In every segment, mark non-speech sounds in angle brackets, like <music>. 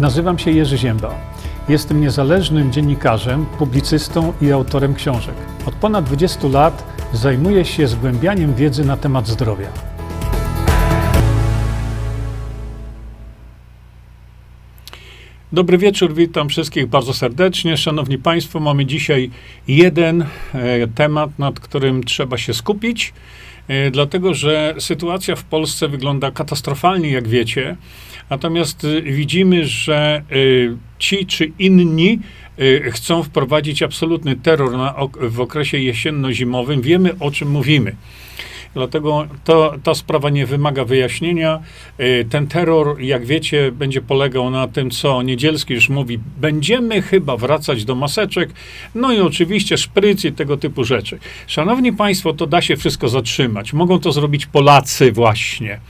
Nazywam się Jerzy Ziemba. Jestem niezależnym dziennikarzem, publicystą i autorem książek. Od ponad 20 lat zajmuję się zgłębianiem wiedzy na temat zdrowia. Dobry wieczór, witam wszystkich bardzo serdecznie. Szanowni Państwo, mamy dzisiaj jeden e, temat, nad którym trzeba się skupić, e, dlatego że sytuacja w Polsce wygląda katastrofalnie, jak wiecie. Natomiast y, widzimy, że y, ci czy inni y, chcą wprowadzić absolutny terror na, w okresie jesienno-zimowym. Wiemy, o czym mówimy. Dlatego to, ta sprawa nie wymaga wyjaśnienia. Ten terror, jak wiecie, będzie polegał na tym, co Niedzielski już mówi. Będziemy chyba wracać do maseczek, no i oczywiście szpryc i tego typu rzeczy. Szanowni Państwo, to da się wszystko zatrzymać. Mogą to zrobić Polacy właśnie.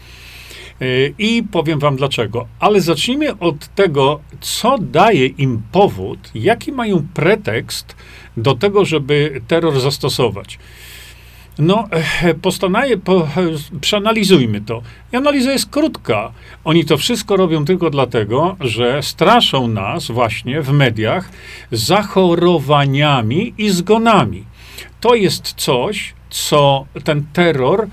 Y, I powiem Wam dlaczego. Ale zacznijmy od tego, co daje im powód, jaki mają pretekst do tego, żeby terror zastosować. No, e, postanaję, po, przeanalizujmy to. I analiza jest krótka. Oni to wszystko robią tylko dlatego, że straszą nas właśnie w mediach zachorowaniami i zgonami. To jest coś, co ten terror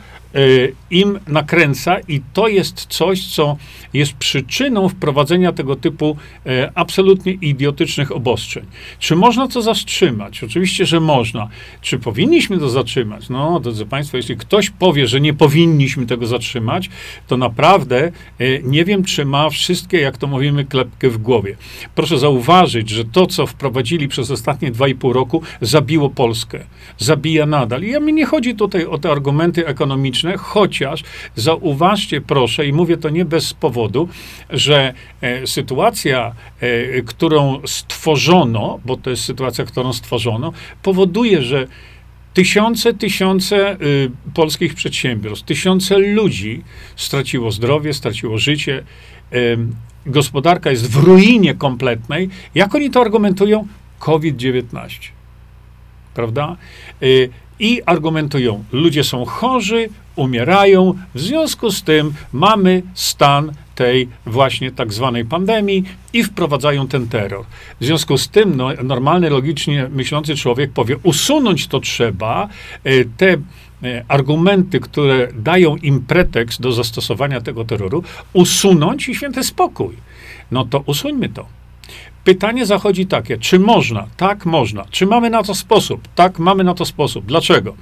im nakręca i to jest coś, co jest przyczyną wprowadzenia tego typu y, absolutnie idiotycznych obostrzeń. Czy można to zatrzymać? Oczywiście, że można. Czy powinniśmy to zatrzymać? No, drodzy Państwo, jeśli ktoś powie, że nie powinniśmy tego zatrzymać, to naprawdę y, nie wiem, czy ma wszystkie, jak to mówimy, klepkę w głowie. Proszę zauważyć, że to, co wprowadzili przez ostatnie dwa i pół roku, zabiło Polskę. Zabija nadal. I ja mi nie chodzi tutaj o te argumenty ekonomiczne, chociaż zauważcie proszę, i mówię to nie bez powodu, że e, sytuacja, e, którą stworzono, bo to jest sytuacja, którą stworzono, powoduje, że Tysiące, tysiące y, polskich przedsiębiorstw, tysiące ludzi straciło zdrowie, straciło życie. Y, gospodarka jest w ruinie kompletnej. Jak oni to argumentują? COVID-19. Prawda? Y, I argumentują, ludzie są chorzy, umierają. W związku z tym mamy stan tej właśnie tak zwanej pandemii i wprowadzają ten terror. W związku z tym no, normalny, logicznie myślący człowiek powie, usunąć to trzeba, e, te e, argumenty, które dają im pretekst do zastosowania tego terroru, usunąć i święty spokój. No to usuńmy to. Pytanie zachodzi takie, czy można? Tak, można. Czy mamy na to sposób? Tak, mamy na to sposób. Dlaczego?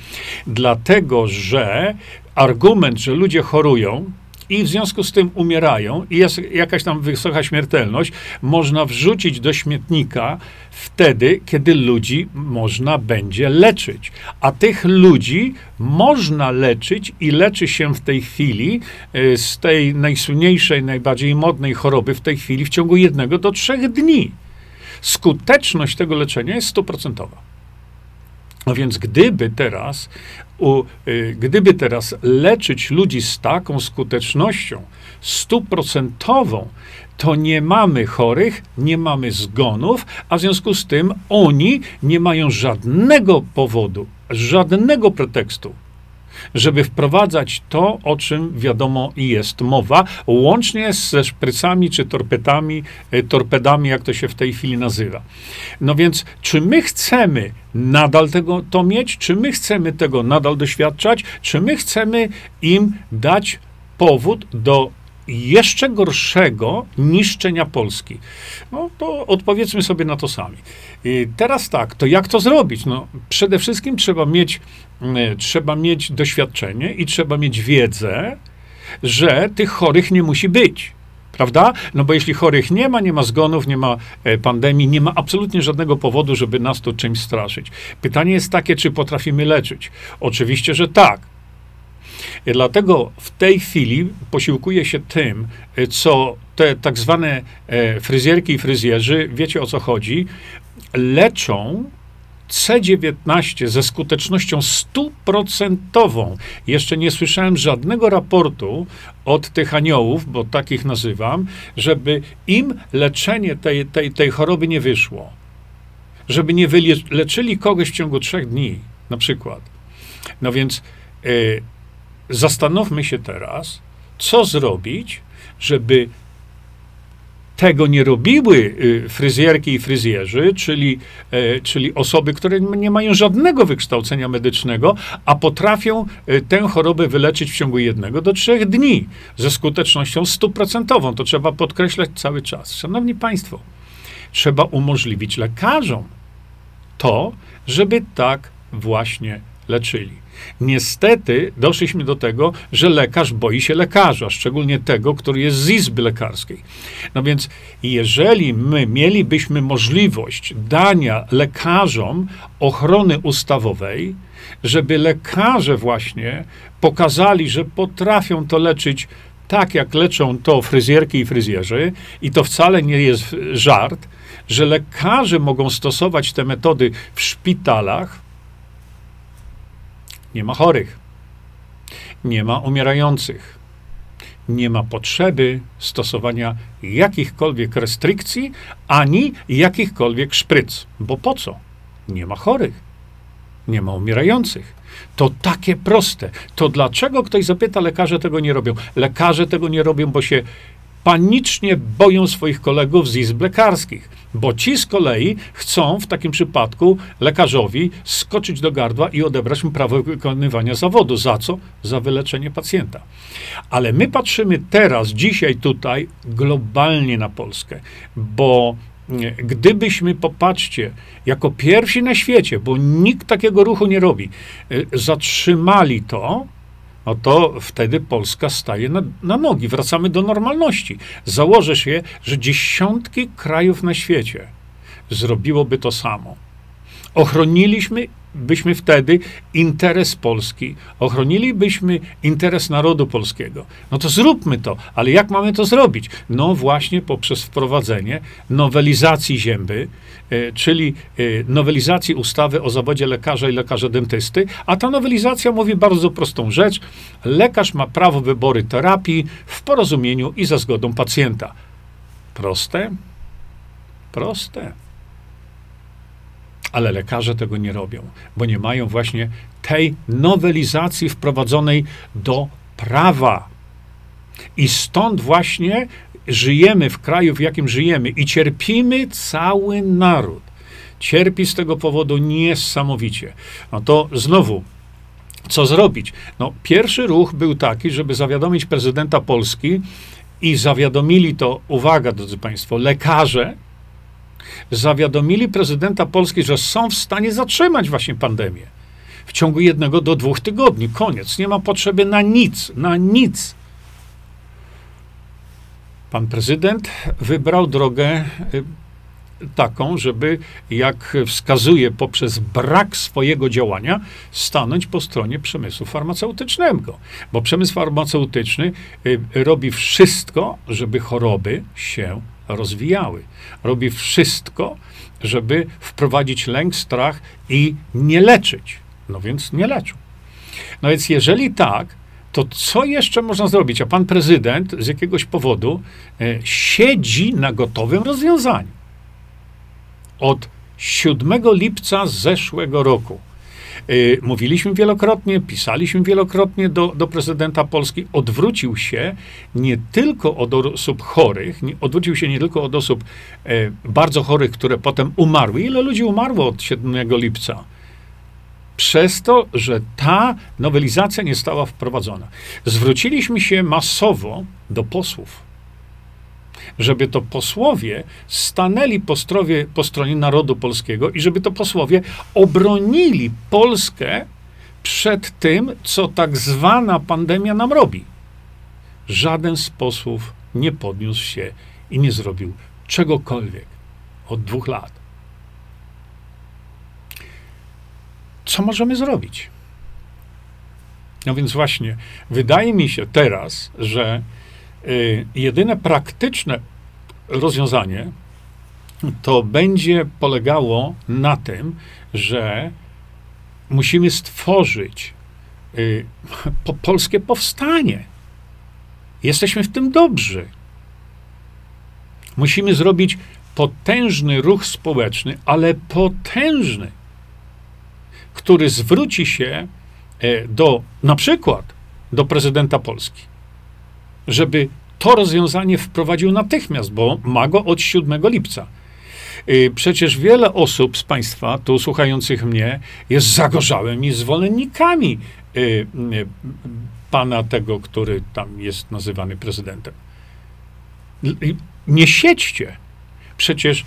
Dlatego, że argument, że ludzie chorują, i w związku z tym umierają, i jest jakaś tam wysoka śmiertelność, można wrzucić do śmietnika wtedy, kiedy ludzi można będzie leczyć. A tych ludzi można leczyć i leczy się w tej chwili y, z tej najsłynniejszej, najbardziej modnej choroby w tej chwili w ciągu jednego do trzech dni. Skuteczność tego leczenia jest stuprocentowa. No więc gdyby teraz u, y, gdyby teraz leczyć ludzi z taką skutecznością stuprocentową, to nie mamy chorych, nie mamy zgonów, a w związku z tym oni nie mają żadnego powodu, żadnego pretekstu żeby wprowadzać to, o czym wiadomo i jest mowa, łącznie ze szprycami czy torpedami, e, torpedami, jak to się w tej chwili nazywa. No więc, czy my chcemy nadal tego to mieć, czy my chcemy tego nadal doświadczać, czy my chcemy im dać powód do jeszcze gorszego niszczenia Polski? No to odpowiedzmy sobie na to sami. I teraz tak, to jak to zrobić? No, przede wszystkim trzeba mieć, trzeba mieć doświadczenie i trzeba mieć wiedzę, że tych chorych nie musi być. Prawda? No bo jeśli chorych nie ma, nie ma zgonów, nie ma e, pandemii, nie ma absolutnie żadnego powodu, żeby nas to czymś straszyć. Pytanie jest takie, czy potrafimy leczyć. Oczywiście, że tak. Dlatego w tej chwili posiłkuję się tym, co te tak zwane e, fryzjerki i fryzjerzy, wiecie o co chodzi, leczą C19 ze skutecznością stuprocentową. Jeszcze nie słyszałem żadnego raportu od tych aniołów, bo takich nazywam, żeby im leczenie tej, tej, tej choroby nie wyszło. Żeby nie wyleczyli kogoś w ciągu trzech dni, na przykład. No więc y, zastanówmy się teraz, co zrobić, żeby tego nie robiły y, fryzjerki i fryzjerzy, czyli, e, czyli osoby, które nie mają żadnego wykształcenia medycznego, a potrafią y, tę chorobę wyleczyć w ciągu jednego do trzech dni ze skutecznością stuprocentową. To trzeba podkreślać cały czas. Szanowni Państwo, trzeba umożliwić lekarzom to, żeby tak właśnie leczyli. Niestety doszliśmy do tego, że lekarz boi się lekarza, szczególnie tego, który jest z izby lekarskiej. No więc, jeżeli my mielibyśmy możliwość dania lekarzom ochrony ustawowej, żeby lekarze właśnie pokazali, że potrafią to leczyć tak, jak leczą to fryzjerki i fryzjerzy, i to wcale nie jest żart, że lekarze mogą stosować te metody w szpitalach, nie ma chorych, nie ma umierających, nie ma potrzeby stosowania jakichkolwiek restrykcji ani jakichkolwiek szpryc. Bo po co? Nie ma chorych, nie ma umierających. To takie proste. To dlaczego ktoś zapyta, lekarze tego nie robią? Lekarze tego nie robią, bo się panicznie boją swoich kolegów z izb lekarskich, bo ci z kolei chcą w takim przypadku lekarzowi skoczyć do gardła i odebrać mu prawo wykonywania zawodu. Za co? Za wyleczenie pacjenta. Ale my patrzymy teraz, dzisiaj tutaj globalnie na Polskę, bo gdybyśmy, popatrzcie, jako pierwsi na świecie, bo nikt takiego ruchu nie robi, y, zatrzymali to, no to wtedy Polska staje na, na, nogi, wracamy do normalności. Założę się, że dziesiątki krajów na świecie zrobiłoby to samo. Ochroniliśmy byśmy wtedy interes Polski, ochronilibyśmy interes narodu polskiego. No to zróbmy to, ale jak mamy to zrobić? No właśnie poprzez wprowadzenie nowelizacji zięby, e, czyli e, nowelizacji ustawy o zawodzie lekarza i lekarza dentysty, a ta nowelizacja mówi bardzo prostą rzecz. Lekarz ma prawo wyboru terapii w porozumieniu i za zgodą pacjenta. Proste? Proste ale lekarze tego nie robią, bo nie mają właśnie tej nowelizacji wprowadzonej do prawa. I stąd właśnie żyjemy w kraju, w jakim żyjemy i cierpimy cały naród. Cierpi z tego powodu niesamowicie. No to znowu, co zrobić? No, pierwszy ruch był taki, żeby zawiadomić prezydenta Polski i zawiadomili to, uwaga, drodzy Państwo, lekarze, zawiadomili prezydenta Polski, że są w stanie zatrzymać właśnie pandemię. W ciągu jednego do dwóch tygodni. Koniec. Nie ma potrzeby na nic, na nic. Pan prezydent wybrał drogę y, taką, żeby, jak wskazuje poprzez brak swojego działania, stanąć po stronie przemysłu farmaceutycznego. Bo przemysł farmaceutyczny y, robi wszystko, żeby choroby się rozwijały. Robi wszystko, żeby wprowadzić lęk, strach i nie leczyć. No więc nie leczą. No więc jeżeli tak, to co jeszcze można zrobić? A pan prezydent z jakiegoś powodu e, siedzi na gotowym rozwiązaniu. Od 7 lipca zeszłego roku mówiliśmy wielokrotnie, pisaliśmy wielokrotnie do, do prezydenta Polski. Odwrócił się nie tylko od osób chorych, nie, odwrócił się nie tylko od osób e, bardzo chorych, które potem umarły. Ile ludzi umarło od 7 lipca? przez to, że ta nowelizacja nie stała wprowadzona. Zwróciliśmy się masowo do posłów żeby to posłowie stanęli po, strowie, po stronie narodu polskiego i żeby to posłowie obronili Polskę przed tym, co tak zwana pandemia nam robi. Żaden z posłów nie podniósł się i nie zrobił czegokolwiek od dwóch lat. Co możemy zrobić? No więc właśnie, wydaje mi się teraz, że jedyne praktyczne rozwiązanie to będzie polegało na tym, że musimy stworzyć y, <laughs> po, polskie powstanie. Jesteśmy w tym dobrzy. Musimy zrobić potężny ruch społeczny, ale potężny, który zwróci się e, do, na przykład, do prezydenta Polski żeby to rozwiązanie wprowadził natychmiast, bo ma go od 7 lipca. Y, przecież wiele osób z Państwa, tu słuchających mnie, jest zagorzałymi zwolennikami y, y, pana tego, który tam jest nazywany prezydentem. Nie siedźcie. Przecież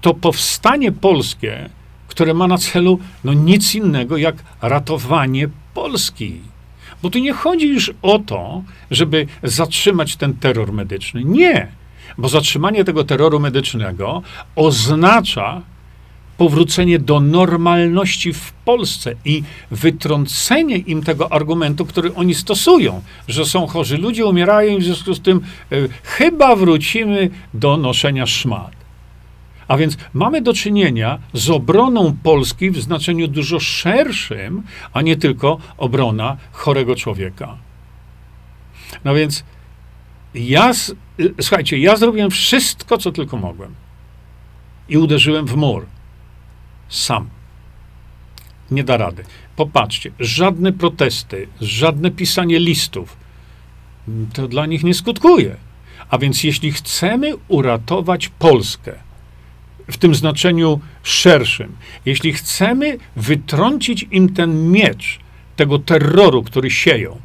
to powstanie polskie, które ma na celu no nic innego jak ratowanie Polski. Bo tu nie chodzi już o to, żeby zatrzymać ten terror medyczny. Nie. Bo zatrzymanie tego terroru medycznego oznacza powrócenie do normalności w Polsce i wytrącenie im tego argumentu, który oni stosują, że są chorzy ludzie, umierają i w związku z tym y, chyba wrócimy do noszenia szmat. A więc mamy do czynienia z obroną Polski w znaczeniu dużo szerszym, a nie tylko obrona chorego człowieka. No więc ja, słuchajcie, ja zrobiłem wszystko, co tylko mogłem. I uderzyłem w mur. Sam. Nie da rady. Popatrzcie, żadne protesty, żadne pisanie listów, to dla nich nie skutkuje. A więc jeśli chcemy uratować Polskę, w tym znaczeniu szerszym, jeśli chcemy wytrącić im ten miecz tego terroru, który sieją,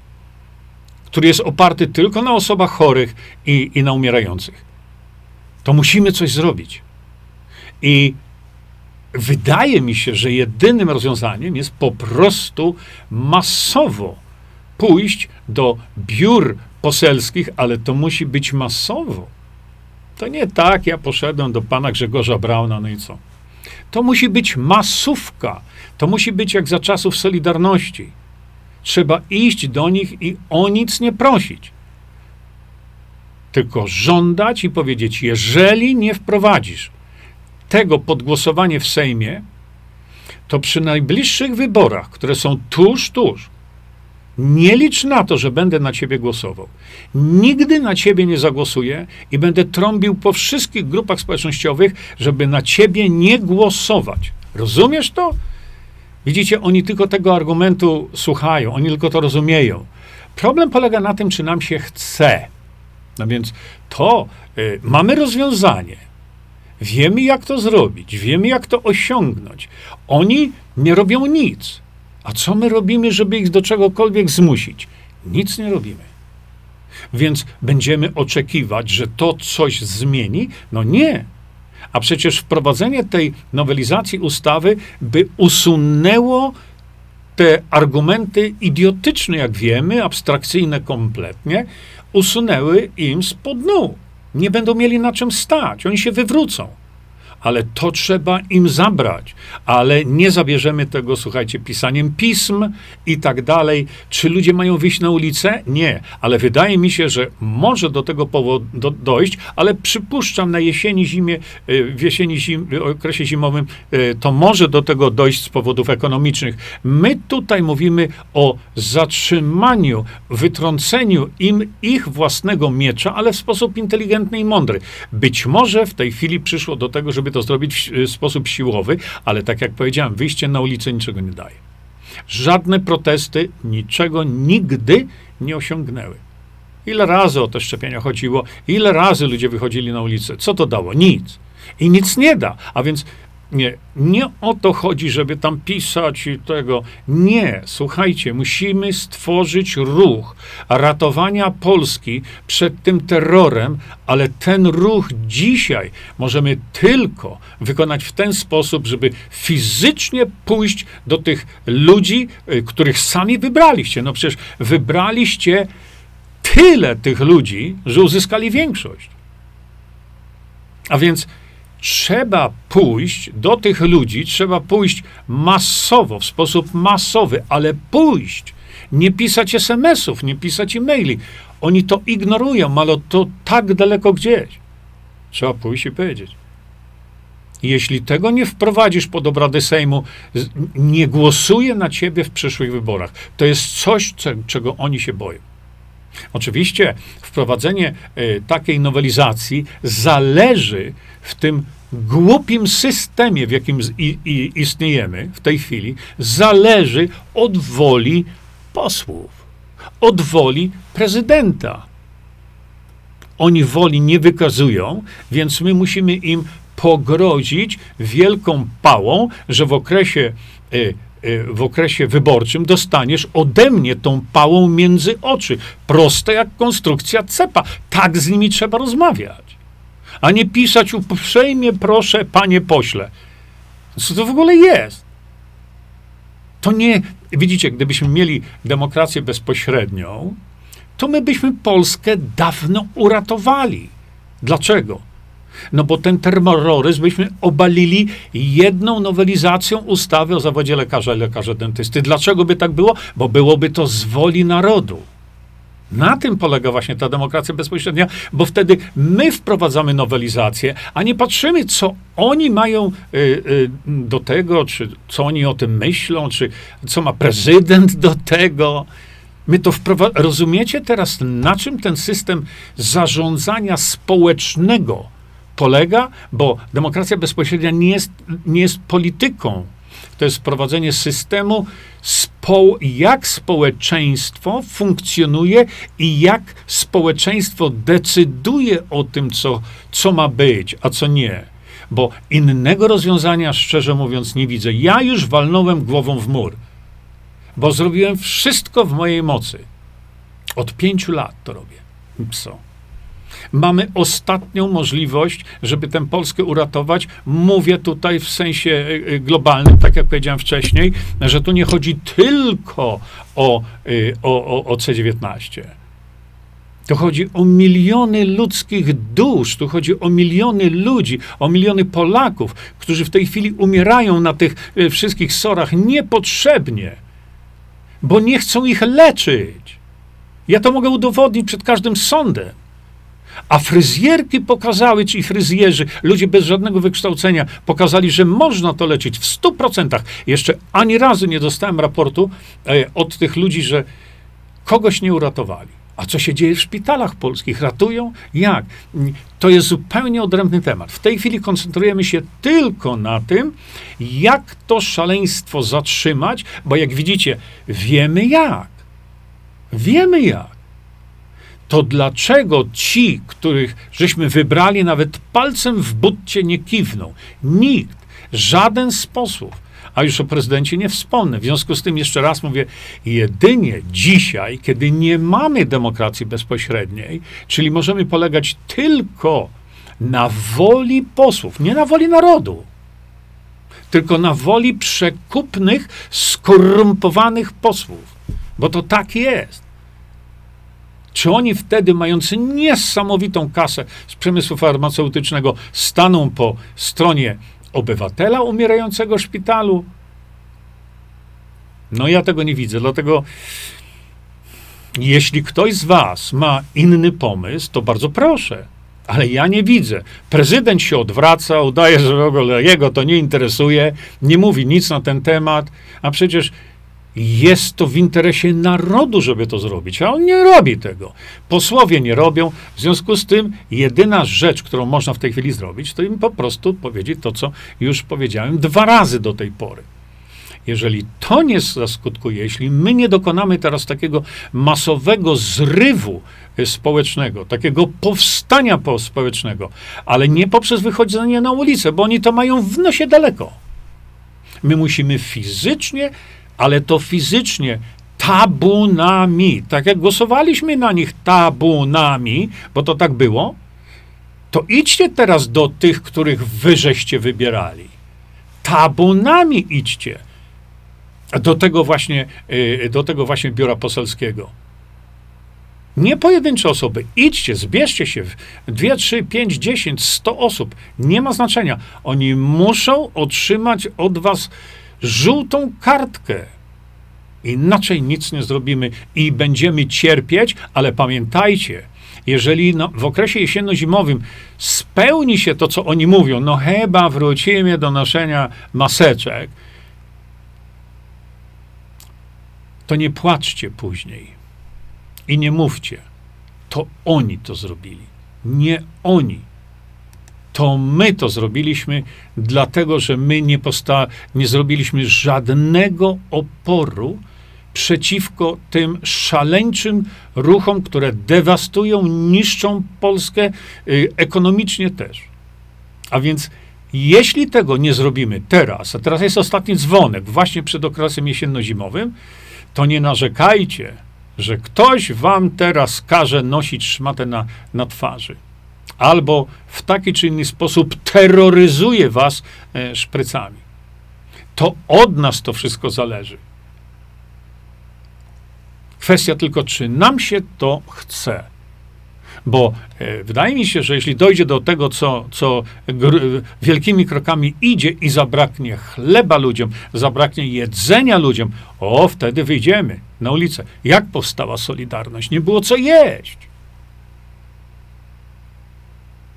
który jest oparty tylko na osobach chorych i, i na umierających. To musimy coś zrobić. I wydaje mi się, że jedynym rozwiązaniem jest po prostu masowo pójść do biur poselskich, ale to musi być masowo. To nie tak, ja poszedłem do pana Grzegorza Brauna, no i co? To musi być masówka. To musi być jak za czasów Solidarności. Trzeba iść do nich i o nic nie prosić. Tylko żądać i powiedzieć: jeżeli nie wprowadzisz tego pod głosowanie w Sejmie, to przy najbliższych wyborach, które są tuż, tuż, nie licz na to, że będę na ciebie głosował. Nigdy na ciebie nie zagłosuję i będę trąbił po wszystkich grupach społecznościowych, żeby na ciebie nie głosować. Rozumiesz to? Widzicie, oni tylko tego argumentu słuchają, oni tylko to rozumieją. Problem polega na tym, czy nam się chce. No więc to y, mamy rozwiązanie. Wiemy, jak to zrobić, wiemy, jak to osiągnąć. Oni nie robią nic. A co my robimy, żeby ich do czegokolwiek zmusić? Nic nie robimy. Więc będziemy oczekiwać, że to coś zmieni? No nie. A przecież wprowadzenie tej nowelizacji ustawy by usunęło te argumenty idiotyczne, jak wiemy, abstrakcyjne kompletnie, usunęły im spod dnu. Nie będą mieli na czym stać, oni się wywrócą ale to trzeba im zabrać. Ale nie zabierzemy tego, słuchajcie, pisaniem pism i tak dalej. Czy ludzie mają wyjść na ulicę? Nie, ale wydaje mi się, że może do tego powodu do, dojść, ale przypuszczam na jesieni, zimie, y, w jesieni, zim, okresie zimowym y, to może do tego dojść z powodów ekonomicznych. My tutaj mówimy o zatrzymaniu, wytrąceniu im ich własnego miecza, ale w sposób inteligentny i mądry. Być może w tej chwili przyszło do tego, żeby to zrobić w sposób siłowy, ale tak jak powiedziałem, wyjście na ulicę niczego nie daje. Żadne protesty niczego nigdy nie osiągnęły. Ile razy o te szczepienia chodziło, ile razy ludzie wychodzili na ulicę? Co to dało? Nic. I nic nie da. A więc nie, nie o to chodzi, żeby tam pisać i tego. Nie, słuchajcie, musimy stworzyć ruch ratowania Polski przed tym terrorem, ale ten ruch dzisiaj możemy tylko wykonać w ten sposób, żeby fizycznie pójść do tych ludzi, y, których sami wybraliście. No przecież wybraliście tyle tych ludzi, że uzyskali większość. A więc trzeba pójść do tych ludzi, trzeba pójść masowo, w sposób masowy, ale pójść. Nie pisać SMS-ów, nie pisać e-maili. Oni to ignorują, ale to tak daleko gdzieś. Trzeba pójść i powiedzieć. Jeśli tego nie wprowadzisz pod obrady Sejmu, nie głosuje na ciebie w przyszłych wyborach. To jest coś, czego oni się boją. Oczywiście wprowadzenie y, takiej nowelizacji zależy w tym głupim systemie, w jakim istniejemy w tej chwili, zależy od woli posłów, od woli prezydenta. oni woli nie wykazują, więc my musimy im pogrozić wielką pałą, że w okresie, y, w okresie wyborczym dostaniesz ode mnie tą pałą między oczy. Proste jak konstrukcja cepa. Tak z nimi trzeba rozmawiać. A nie pisać uprzejmie proszę, panie pośle. Co to w ogóle jest? To nie, widzicie, gdybyśmy mieli demokrację bezpośrednią, to my byśmy Polskę dawno uratowali. Dlaczego? No bo ten terroryzm byśmy obalili jedną nowelizacją ustawy o zawodzie lekarza i lekarza dentysty. Dlaczego by tak było? Bo byłoby to z woli narodu. Na tym polega właśnie ta demokracja bezpośrednia, bo wtedy my wprowadzamy nowelizację, a nie patrzymy, co oni mają y, y, do tego, czy co oni o tym myślą, czy co ma prezydent do tego. My to wprowadzamy. Rozumiecie teraz, na czym ten system zarządzania społecznego polega? Bo demokracja bezpośrednia nie jest, nie jest polityką. To jest wprowadzenie systemu, spo, jak społeczeństwo funkcjonuje i jak społeczeństwo decyduje o tym, co, co ma być, a co nie. Bo innego rozwiązania, szczerze mówiąc, nie widzę. Ja już walnąłem głową w mur, bo zrobiłem wszystko w mojej mocy. Od pięciu lat to robię. Co? Mamy ostatnią możliwość, żeby tę Polskę uratować. Mówię tutaj w sensie e, e, globalnym, tak jak powiedziałem wcześniej, że tu nie chodzi tylko o, e, o, o, o C19. To chodzi o miliony ludzkich dusz, tu chodzi o miliony ludzi, o miliony Polaków, którzy w tej chwili umierają na tych wszystkich sorach niepotrzebnie, bo nie chcą ich leczyć. Ja to mogę udowodnić przed każdym sądem. A fryzjerki pokazały, ci fryzjerzy, ludzie bez żadnego wykształcenia, pokazali, że można to leczyć w 100%. Jeszcze ani razu nie dostałem raportu e, od tych ludzi, że kogoś nie uratowali. A co się dzieje w szpitalach polskich? Ratują? Jak? To jest zupełnie odrębny temat. W tej chwili koncentrujemy się tylko na tym, jak to szaleństwo zatrzymać, bo jak widzicie, wiemy jak. Wiemy jak to dlaczego ci, których żeśmy wybrali, nawet palcem w butcie nie kiwną? Nikt, żaden z posłów. A już o prezydencie nie wspomnę. W związku z tym jeszcze raz mówię, jedynie dzisiaj, kiedy nie mamy demokracji bezpośredniej, czyli możemy polegać tylko na woli posłów, nie na woli narodu, tylko na woli przekupnych, skorumpowanych posłów. Bo to tak jest. Czy oni wtedy, mający niesamowitą kasę z przemysłu farmaceutycznego, staną po stronie obywatela umierającego w szpitalu? No ja tego nie widzę, dlatego jeśli ktoś z was ma inny pomysł, to bardzo proszę. Ale ja nie widzę. Prezydent się odwraca, udaje, że w ogóle jego to nie interesuje, nie mówi nic na ten temat, a przecież jest to w interesie narodu, żeby to zrobić, a on nie robi tego. Posłowie nie robią, w związku z tym jedyna rzecz, którą można w tej chwili zrobić, to im po prostu powiedzieć to, co już powiedziałem dwa razy do tej pory. Jeżeli to nie zaskutkuje, jeśli my nie dokonamy teraz takiego masowego zrywu e, społecznego, takiego powstania społecznego, ale nie poprzez wychodzenie na ulicę, bo oni to mają w nosie daleko. My musimy fizycznie ale to fizycznie, tabunami. Tak jak głosowaliśmy na nich tabunami, bo to tak było, to idźcie teraz do tych, których wyżeście wybierali. Tabunami idźcie. Do tego właśnie, y, do tego właśnie biura poselskiego. Nie pojedyncze osoby. Idźcie, zbierzcie się. Dwie, trzy, pięć, dziesięć, sto osób. Nie ma znaczenia. Oni muszą otrzymać od was żółtą kartkę. Inaczej nic nie zrobimy i będziemy cierpieć, ale pamiętajcie, jeżeli no, w okresie jesienno-zimowym spełni się to, co oni mówią, no chyba wrócimy do noszenia maseczek, to nie płaczcie później i nie mówcie. To oni to zrobili, nie oni to my to zrobiliśmy, dlatego że my nie, posta- nie zrobiliśmy żadnego oporu przeciwko tym szaleńczym ruchom, które dewastują, niszczą Polskę y, ekonomicznie też. A więc jeśli tego nie zrobimy teraz, a teraz jest ostatni dzwonek, właśnie przed okresem jesienno-zimowym, to nie narzekajcie, że ktoś wam teraz każe nosić szmatę na, na twarzy. Albo w taki czy inny sposób terroryzuje was e, szprycami. To od nas to wszystko zależy. Kwestia tylko, czy nam się to chce. Bo e, wydaje mi się, że jeśli dojdzie do tego, co, co gr- wielkimi krokami idzie i zabraknie chleba ludziom, zabraknie jedzenia ludziom, o, wtedy wyjdziemy na ulicę. Jak powstała Solidarność? Nie było co jeść.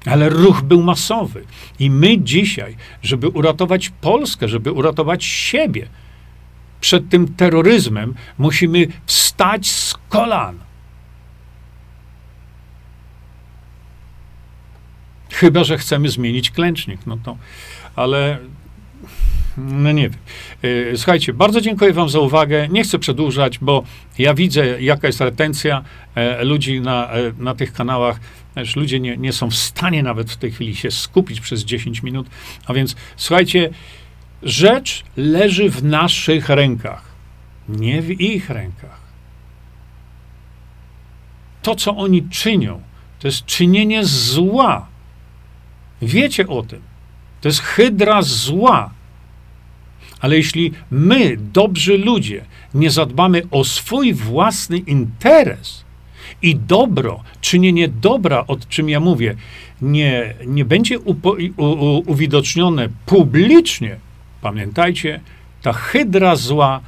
Ale ruch był masowy. I my dzisiaj, żeby uratować Polskę, żeby uratować siebie przed tym terroryzmem, musimy wstać z kolan. Chyba, że chcemy zmienić klęcznik, no to, ale no nie wiem. E, słuchajcie, bardzo dziękuję Wam za uwagę. Nie chcę przedłużać, bo ja widzę, jaka jest retencja e, ludzi na, e, na tych kanałach. Też ludzie nie, nie są w stanie nawet w tej chwili się skupić przez 10 minut. A więc słuchajcie, rzecz leży w naszych rękach, nie w ich rękach. To, co oni czynią, to jest czynienie zła. Wiecie o tym. To jest hydra zła. Ale jeśli my, dobrzy ludzie, nie zadbamy o swój własny interes i dobro, czynienie dobra, o czym ja mówię, nie, nie będzie upo, u, u, uwidocznione publicznie, pamiętajcie, ta hydra zła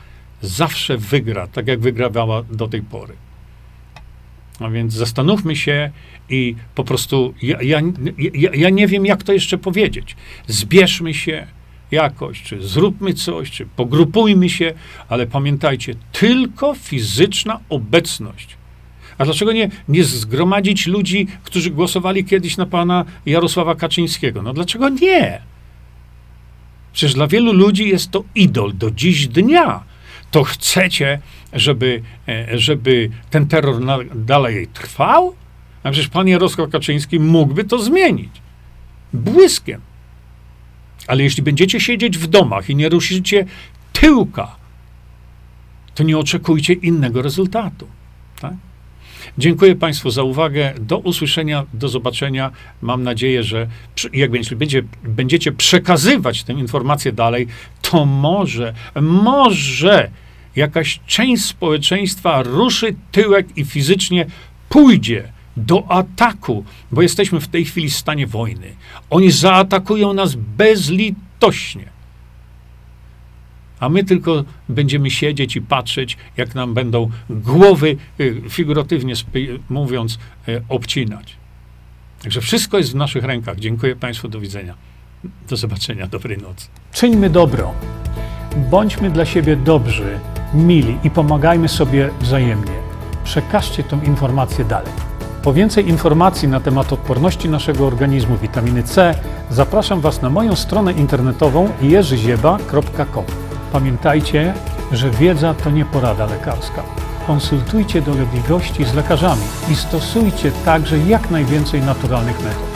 zawsze wygra, tak jak wygrawała do tej pory. A więc zastanówmy się i po prostu ja, ja, ja, ja nie wiem, jak to jeszcze powiedzieć. Zbierzmy się, jakoś, czy zróbmy coś, czy pogrupujmy się, ale pamiętajcie, tylko fizyczna obecność. A dlaczego nie, nie zgromadzić ludzi, którzy głosowali kiedyś na pana Jarosława Kaczyńskiego? No dlaczego nie? Przecież dla wielu ludzi jest to idol do dziś dnia. To chcecie, żeby, e, żeby ten terror dalej trwał? A przecież pan Jarosław Kaczyński mógłby to zmienić. Błyskiem. Ale jeśli będziecie siedzieć w domach i nie ruszycie tyłka, to nie oczekujcie innego rezultatu. Tak? Dziękuję Państwu za uwagę. Do usłyszenia, do zobaczenia. Mam nadzieję, że jak będzie, będziecie przekazywać tę informację dalej, to może, może jakaś część społeczeństwa ruszy tyłek i fizycznie pójdzie do ataku, bo jesteśmy w tej chwili w stanie wojny. Oni zaatakują nas bezlitośnie. A my tylko będziemy siedzieć i patrzeć, jak nam będą głowy, y, figuratywnie mówiąc, y, obcinać. Także wszystko jest w naszych rękach. Dziękuję Państwu, do widzenia. Do zobaczenia, dobrej nocy. Czyńmy dobro. Bądźmy dla siebie dobrzy, mili i pomagajmy sobie wzajemnie. Przekażcie tę informację dalej. Po więcej informacji na temat odporności naszego organizmu witaminy C zapraszam Was na moją stronę internetową jerzyzieba.com. Pamiętajcie, że wiedza to nie porada lekarska. Konsultujcie dolegliwości z lekarzami i stosujcie także jak najwięcej naturalnych metod.